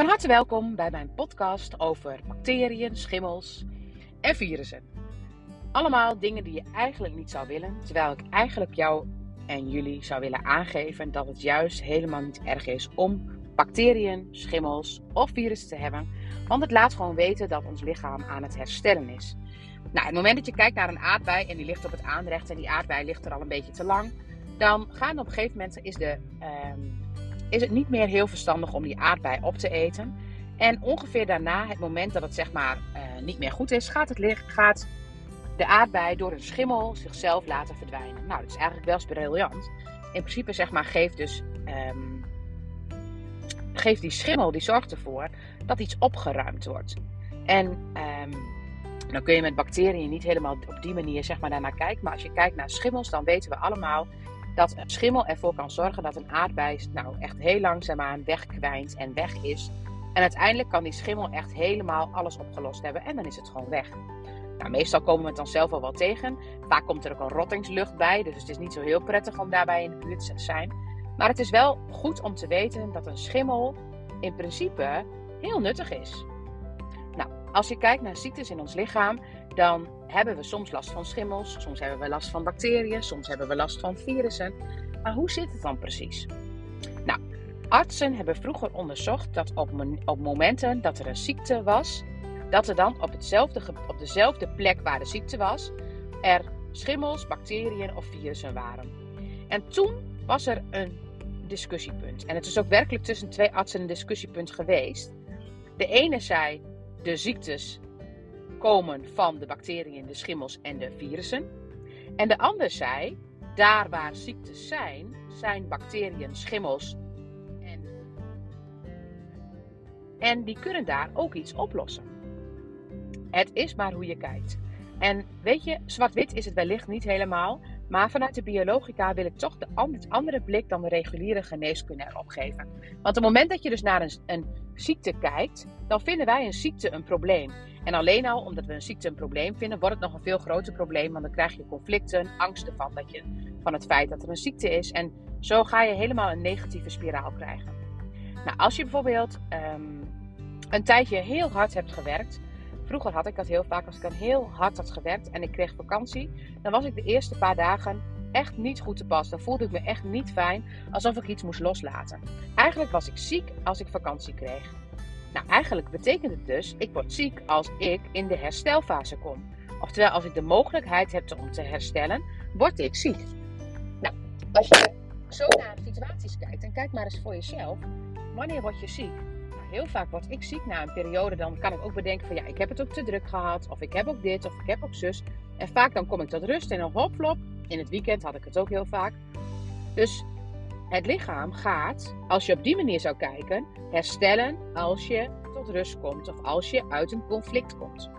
Van harte welkom bij mijn podcast over bacteriën, schimmels en virussen. Allemaal dingen die je eigenlijk niet zou willen, terwijl ik eigenlijk jou en jullie zou willen aangeven dat het juist helemaal niet erg is om bacteriën, schimmels of virussen te hebben. Want het laat gewoon weten dat ons lichaam aan het herstellen is. Nou, het moment dat je kijkt naar een aardbei en die ligt op het aanrecht en die aardbei ligt er al een beetje te lang, dan gaan op een gegeven moment is, de, ehm, is het niet meer heel verstandig om die aardbei op te eten. En ongeveer daarna, het moment dat het zeg maar uh, niet meer goed is, gaat, het, gaat de aardbei door een schimmel zichzelf laten verdwijnen. Nou, dat is eigenlijk wel briljant. In principe zeg maar geeft dus um, geeft die schimmel, die zorgt ervoor dat iets opgeruimd wordt. En um, dan kun je met bacteriën niet helemaal op die manier zeg maar, daarnaar kijken. Maar als je kijkt naar schimmels, dan weten we allemaal dat een schimmel ervoor kan zorgen dat een aardbei nou, echt heel langzaamaan wegkwijnt en weg is. En uiteindelijk kan die schimmel echt helemaal alles opgelost hebben en dan is het gewoon weg. Nou, meestal komen we het dan zelf al wel tegen. Vaak komt er ook een rottingslucht bij, dus het is niet zo heel prettig om daarbij in de buurt te zijn. Maar het is wel goed om te weten dat een schimmel in principe heel nuttig is. Nou, als je kijkt naar ziektes in ons lichaam, dan hebben we soms last van schimmels, soms hebben we last van bacteriën, soms hebben we last van virussen. Maar hoe zit het dan precies? Nou, artsen hebben vroeger onderzocht dat op, op momenten dat er een ziekte was, dat er dan op, hetzelfde, op dezelfde plek waar de ziekte was, er schimmels, bacteriën of virussen waren. En toen was er een discussiepunt. En het is ook werkelijk tussen twee artsen een discussiepunt geweest. De ene zei de ziektes komen van de bacteriën, de schimmels en de virussen. En de ander zei, daar waar ziektes zijn, zijn bacteriën, schimmels en, en die kunnen daar ook iets oplossen. Het is maar hoe je kijkt. En weet je, zwart-wit is het wellicht niet helemaal, maar vanuit de biologica wil ik toch de andere blik dan de reguliere geneeskunde erop geven. Want op het moment dat je dus naar een, een ziekte kijkt, dan vinden wij een ziekte een probleem. En alleen al omdat we een ziekte een probleem vinden, wordt het nog een veel groter probleem. Want dan krijg je conflicten, angsten van, dat je, van het feit dat er een ziekte is. En zo ga je helemaal een negatieve spiraal krijgen. Nou, als je bijvoorbeeld um, een tijdje heel hard hebt gewerkt. Vroeger had ik dat heel vaak als ik dan heel hard had gewerkt en ik kreeg vakantie. Dan was ik de eerste paar dagen echt niet goed te pas. Dan voelde ik me echt niet fijn, alsof ik iets moest loslaten. Eigenlijk was ik ziek als ik vakantie kreeg. Nou, eigenlijk betekent het dus, ik word ziek als ik in de herstelfase kom. Oftewel, als ik de mogelijkheid heb om te herstellen, word ik ziek. Nou, als je zo naar situaties kijkt, en kijk maar eens voor jezelf. Wanneer word je ziek? Nou, heel vaak word ik ziek na een periode. Dan kan ik ook bedenken van ja, ik heb het ook te druk gehad. Of ik heb ook dit, of ik heb ook zus. En vaak dan kom ik tot rust en dan hopflop. In het weekend had ik het ook heel vaak. Dus het lichaam gaat, als je op die manier zou kijken, herstellen als je tot rust komt of als je uit een conflict komt.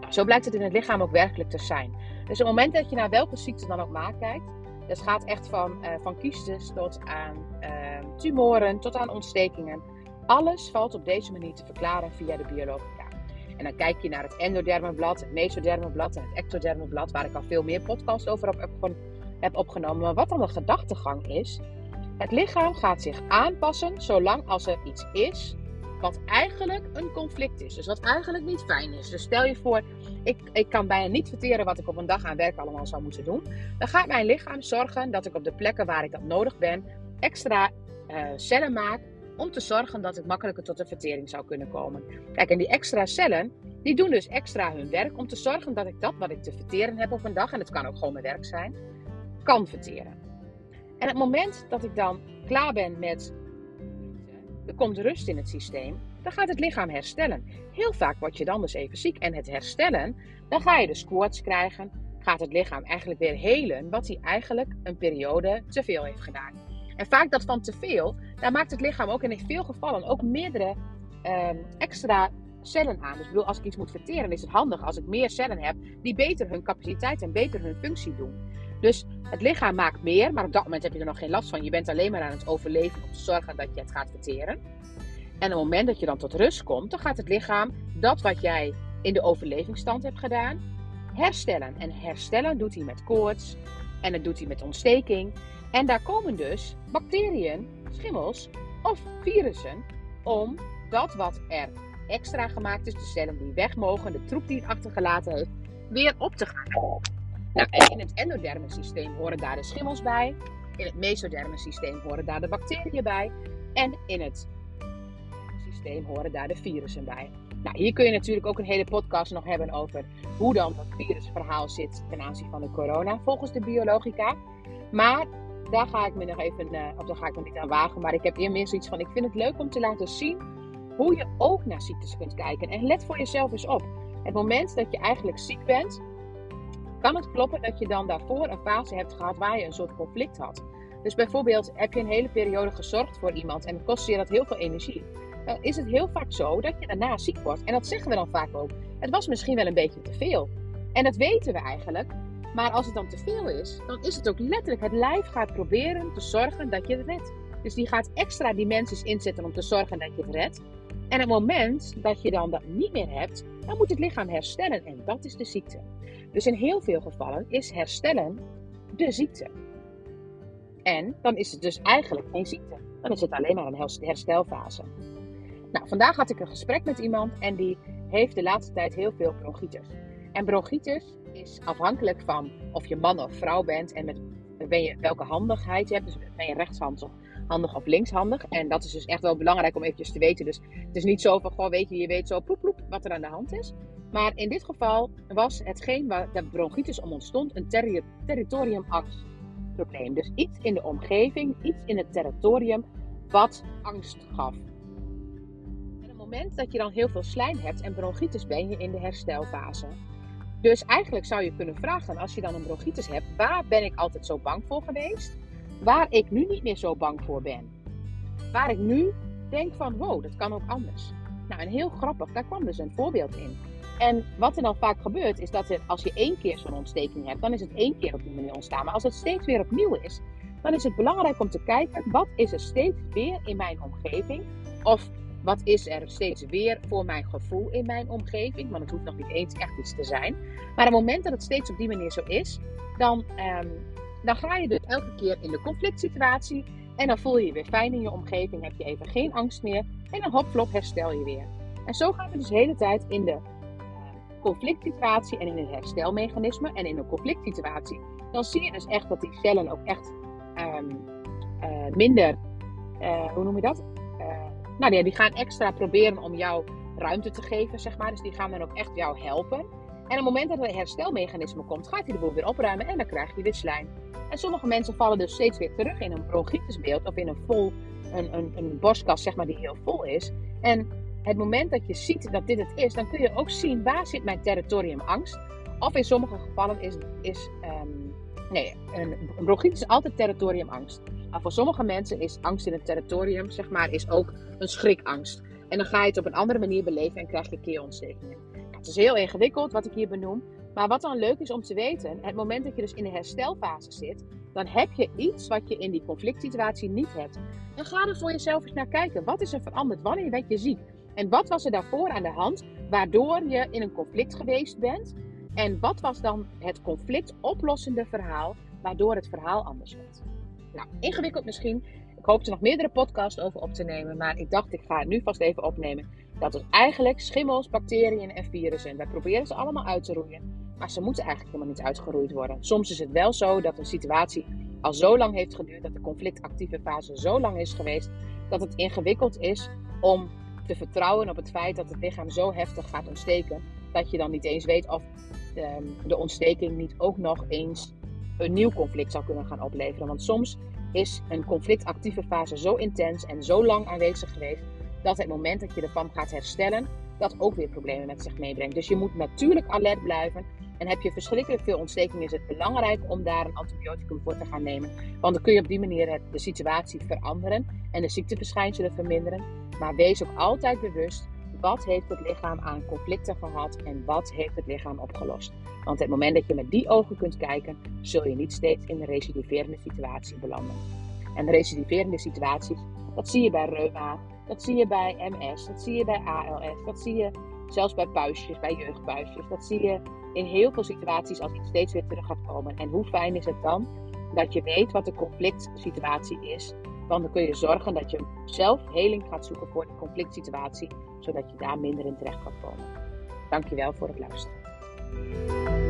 Nou, zo blijkt het in het lichaam ook werkelijk te zijn. Dus op het moment dat je naar welke ziekte dan ook maar kijkt, dat gaat echt van, uh, van kiestes tot aan uh, tumoren, tot aan ontstekingen. Alles valt op deze manier te verklaren via de biologica. En dan kijk je naar het endodermenblad, het mesodermenblad en het ectodermenblad, waar ik al veel meer podcasts over heb heb opgenomen. Maar wat dan de gedachtegang is, het lichaam gaat zich aanpassen zolang als er iets is wat eigenlijk een conflict is. Dus wat eigenlijk niet fijn is. Dus stel je voor, ik, ik kan bijna niet verteren wat ik op een dag aan werk allemaal zou moeten doen. Dan gaat mijn lichaam zorgen dat ik op de plekken waar ik dat nodig ben, extra uh, cellen maak om te zorgen dat ik makkelijker tot de vertering zou kunnen komen. Kijk, en die extra cellen, die doen dus extra hun werk om te zorgen dat ik dat wat ik te verteren heb op een dag, en het kan ook gewoon mijn werk zijn, kan verteren. En het moment dat ik dan klaar ben met. Er komt rust in het systeem, dan gaat het lichaam herstellen. Heel vaak word je dan dus even ziek. En het herstellen, dan ga je dus koorts krijgen. Gaat het lichaam eigenlijk weer helen wat hij eigenlijk een periode te veel heeft gedaan. En vaak dat van te veel, daar maakt het lichaam ook in veel gevallen ook meerdere um, extra cellen aan. Dus ik bedoel, als ik iets moet verteren, is het handig als ik meer cellen heb die beter hun capaciteit en beter hun functie doen. Dus het lichaam maakt meer, maar op dat moment heb je er nog geen last van. Je bent alleen maar aan het overleven om te zorgen dat je het gaat verteren. En op het moment dat je dan tot rust komt, dan gaat het lichaam dat wat jij in de overlevingsstand hebt gedaan, herstellen. En herstellen doet hij met koorts en dat doet hij met ontsteking. En daar komen dus bacteriën, schimmels of virussen om dat wat er extra gemaakt is, de cellen die weg mogen, de troep die het achtergelaten heeft, weer op te gaan. Nou, in het endoderme systeem horen daar de schimmels bij. In het mesoderme systeem horen daar de bacteriën bij. En in het systeem horen daar de virussen bij. Nou, hier kun je natuurlijk ook een hele podcast nog hebben over hoe dan dat virusverhaal zit ten aanzien van de corona, volgens de biologica. Maar daar ga ik me nog even, uh, of daar ga ik me niet aan wagen. Maar ik heb eerder zoiets van, ik vind het leuk om te laten zien hoe je ook naar ziektes kunt kijken. En let voor jezelf eens op. Het moment dat je eigenlijk ziek bent, kan het kloppen dat je dan daarvoor een fase hebt gehad waar je een soort conflict had. Dus bijvoorbeeld heb je een hele periode gezorgd voor iemand en kost je dat heel veel energie. Dan is het heel vaak zo dat je daarna ziek wordt. En dat zeggen we dan vaak ook. Het was misschien wel een beetje te veel. En dat weten we eigenlijk. Maar als het dan te veel is, dan is het ook letterlijk. Het lijf gaat proberen te zorgen dat je het redt. Dus die gaat extra dimensies inzetten om te zorgen dat je het redt. En het moment dat je dan dat niet meer hebt, dan moet het lichaam herstellen. En dat is de ziekte. Dus in heel veel gevallen is herstellen de ziekte. En dan is het dus eigenlijk geen ziekte. Dan is het alleen maar een herstelfase. Nou, vandaag had ik een gesprek met iemand en die heeft de laatste tijd heel veel bronchitis. En bronchitis is afhankelijk van of je man of vrouw bent en met ben je, welke handigheid je hebt. Dus ben je rechtshandig handig of linkshandig. En dat is dus echt wel belangrijk om eventjes te weten. Dus het is niet zo van, weet je, je weet zo ploep ploep wat er aan de hand is. Maar in dit geval was hetgeen waar de bronchitis om ontstond een terri territoriumangstprobleem. Dus iets in de omgeving, iets in het territorium wat angst gaf. En op het moment dat je dan heel veel slijm hebt en bronchitis ben je in de herstelfase. Dus eigenlijk zou je kunnen vragen, als je dan een bronchitis hebt, waar ben ik altijd zo bang voor geweest? Waar ik nu niet meer zo bang voor ben. Waar ik nu denk van, wow, dat kan ook anders. Nou, en heel grappig, daar kwam dus een voorbeeld in. En wat er dan vaak gebeurt, is dat als je één keer zo'n ontsteking hebt, dan is het één keer op die manier ontstaan. Maar als het steeds weer opnieuw is, dan is het belangrijk om te kijken, wat is er steeds weer in mijn omgeving? Of wat is er steeds weer voor mijn gevoel in mijn omgeving? Want het hoeft nog niet eens echt iets te zijn. Maar op het moment dat het steeds op die manier zo is, dan, um, dan ga je dus elke keer in de conflict situatie. En dan voel je je weer fijn in je omgeving, heb je even geen angst meer. En dan hopflop herstel je weer. En zo gaan we dus de hele tijd in de conflict situatie en in een herstelmechanisme. En in een conflict situatie, dan zie je dus echt dat die cellen ook echt um, uh, minder, uh, hoe noem je dat? Nou ja, die gaan extra proberen om jou ruimte te geven, zeg maar. Dus die gaan dan ook echt jou helpen. En op het moment dat er een herstelmechanisme komt, gaat hij de boel weer opruimen en dan krijg je weer slijm. En sommige mensen vallen dus steeds weer terug in een bronchitisbeeld of in een vol, een, een, een borstkas, zeg maar, die heel vol is. En het moment dat je ziet dat dit het is, dan kun je ook zien waar zit mijn territoriumangst. Of in sommige gevallen is, is um, nee, een, een bronchitis is altijd territoriumangst. Maar voor sommige mensen is angst in het territorium, zeg maar, is ook een schrikangst. En dan ga je het op een andere manier beleven en krijg je keelontstekingen. Het is heel ingewikkeld wat ik hier benoem. Maar wat dan leuk is om te weten, het moment dat je dus in de herstelfase zit, dan heb je iets wat je in die conflict situatie niet hebt. En ga er voor jezelf eens naar kijken. Wat is er veranderd? Wanneer werd je ziek? En wat was er daarvoor aan de hand waardoor je in een conflict geweest bent? En wat was dan het conflict oplossende verhaal waardoor het verhaal anders werd? Nou, ingewikkeld misschien. Ik hoop er nog meerdere podcasts over op te nemen, maar ik dacht ik ga het nu vast even opnemen. Dat het eigenlijk schimmels, bacteriën en virussen. Wij proberen ze allemaal uit te roeien, maar ze moeten eigenlijk helemaal niet uitgeroeid worden. Soms is het wel zo dat een situatie al zo lang heeft geduurd, dat de conflictactieve fase zo lang is geweest, dat het ingewikkeld is om te vertrouwen op het feit dat het lichaam zo heftig gaat ontsteken, dat je dan niet eens weet of de, de ontsteking niet ook nog eens een nieuw conflict zou kunnen gaan opleveren. Want soms is een conflictactieve fase zo intens en zo lang aanwezig geweest, dat het moment dat je ervan gaat herstellen, dat ook weer problemen met zich meebrengt. Dus je moet natuurlijk alert blijven. En heb je verschrikkelijk veel ontsteking, is het belangrijk om daar een antibioticum voor te gaan nemen. Want dan kun je op die manier de situatie veranderen en de ziekteverschijnselen verminderen. Maar wees ook altijd bewust, wat heeft het lichaam aan conflicten gehad en wat heeft het lichaam opgelost. Want het moment dat je met die ogen kunt kijken, zul je niet steeds in een recidiverende situatie belanden. En recidiverende situaties, dat zie je bij reuma, dat zie je bij MS, dat zie je bij ALS, dat zie je zelfs bij puistjes, bij jeugdpuistjes. Dat zie je in heel veel situaties als iets steeds weer terug gaat komen. En hoe fijn is het dan dat je weet wat de conflict situatie is Want dan kun je zorgen dat je zelf heling gaat zoeken voor die conflict situatie, zodat je daar minder in terecht kan komen. Dankjewel voor het luisteren.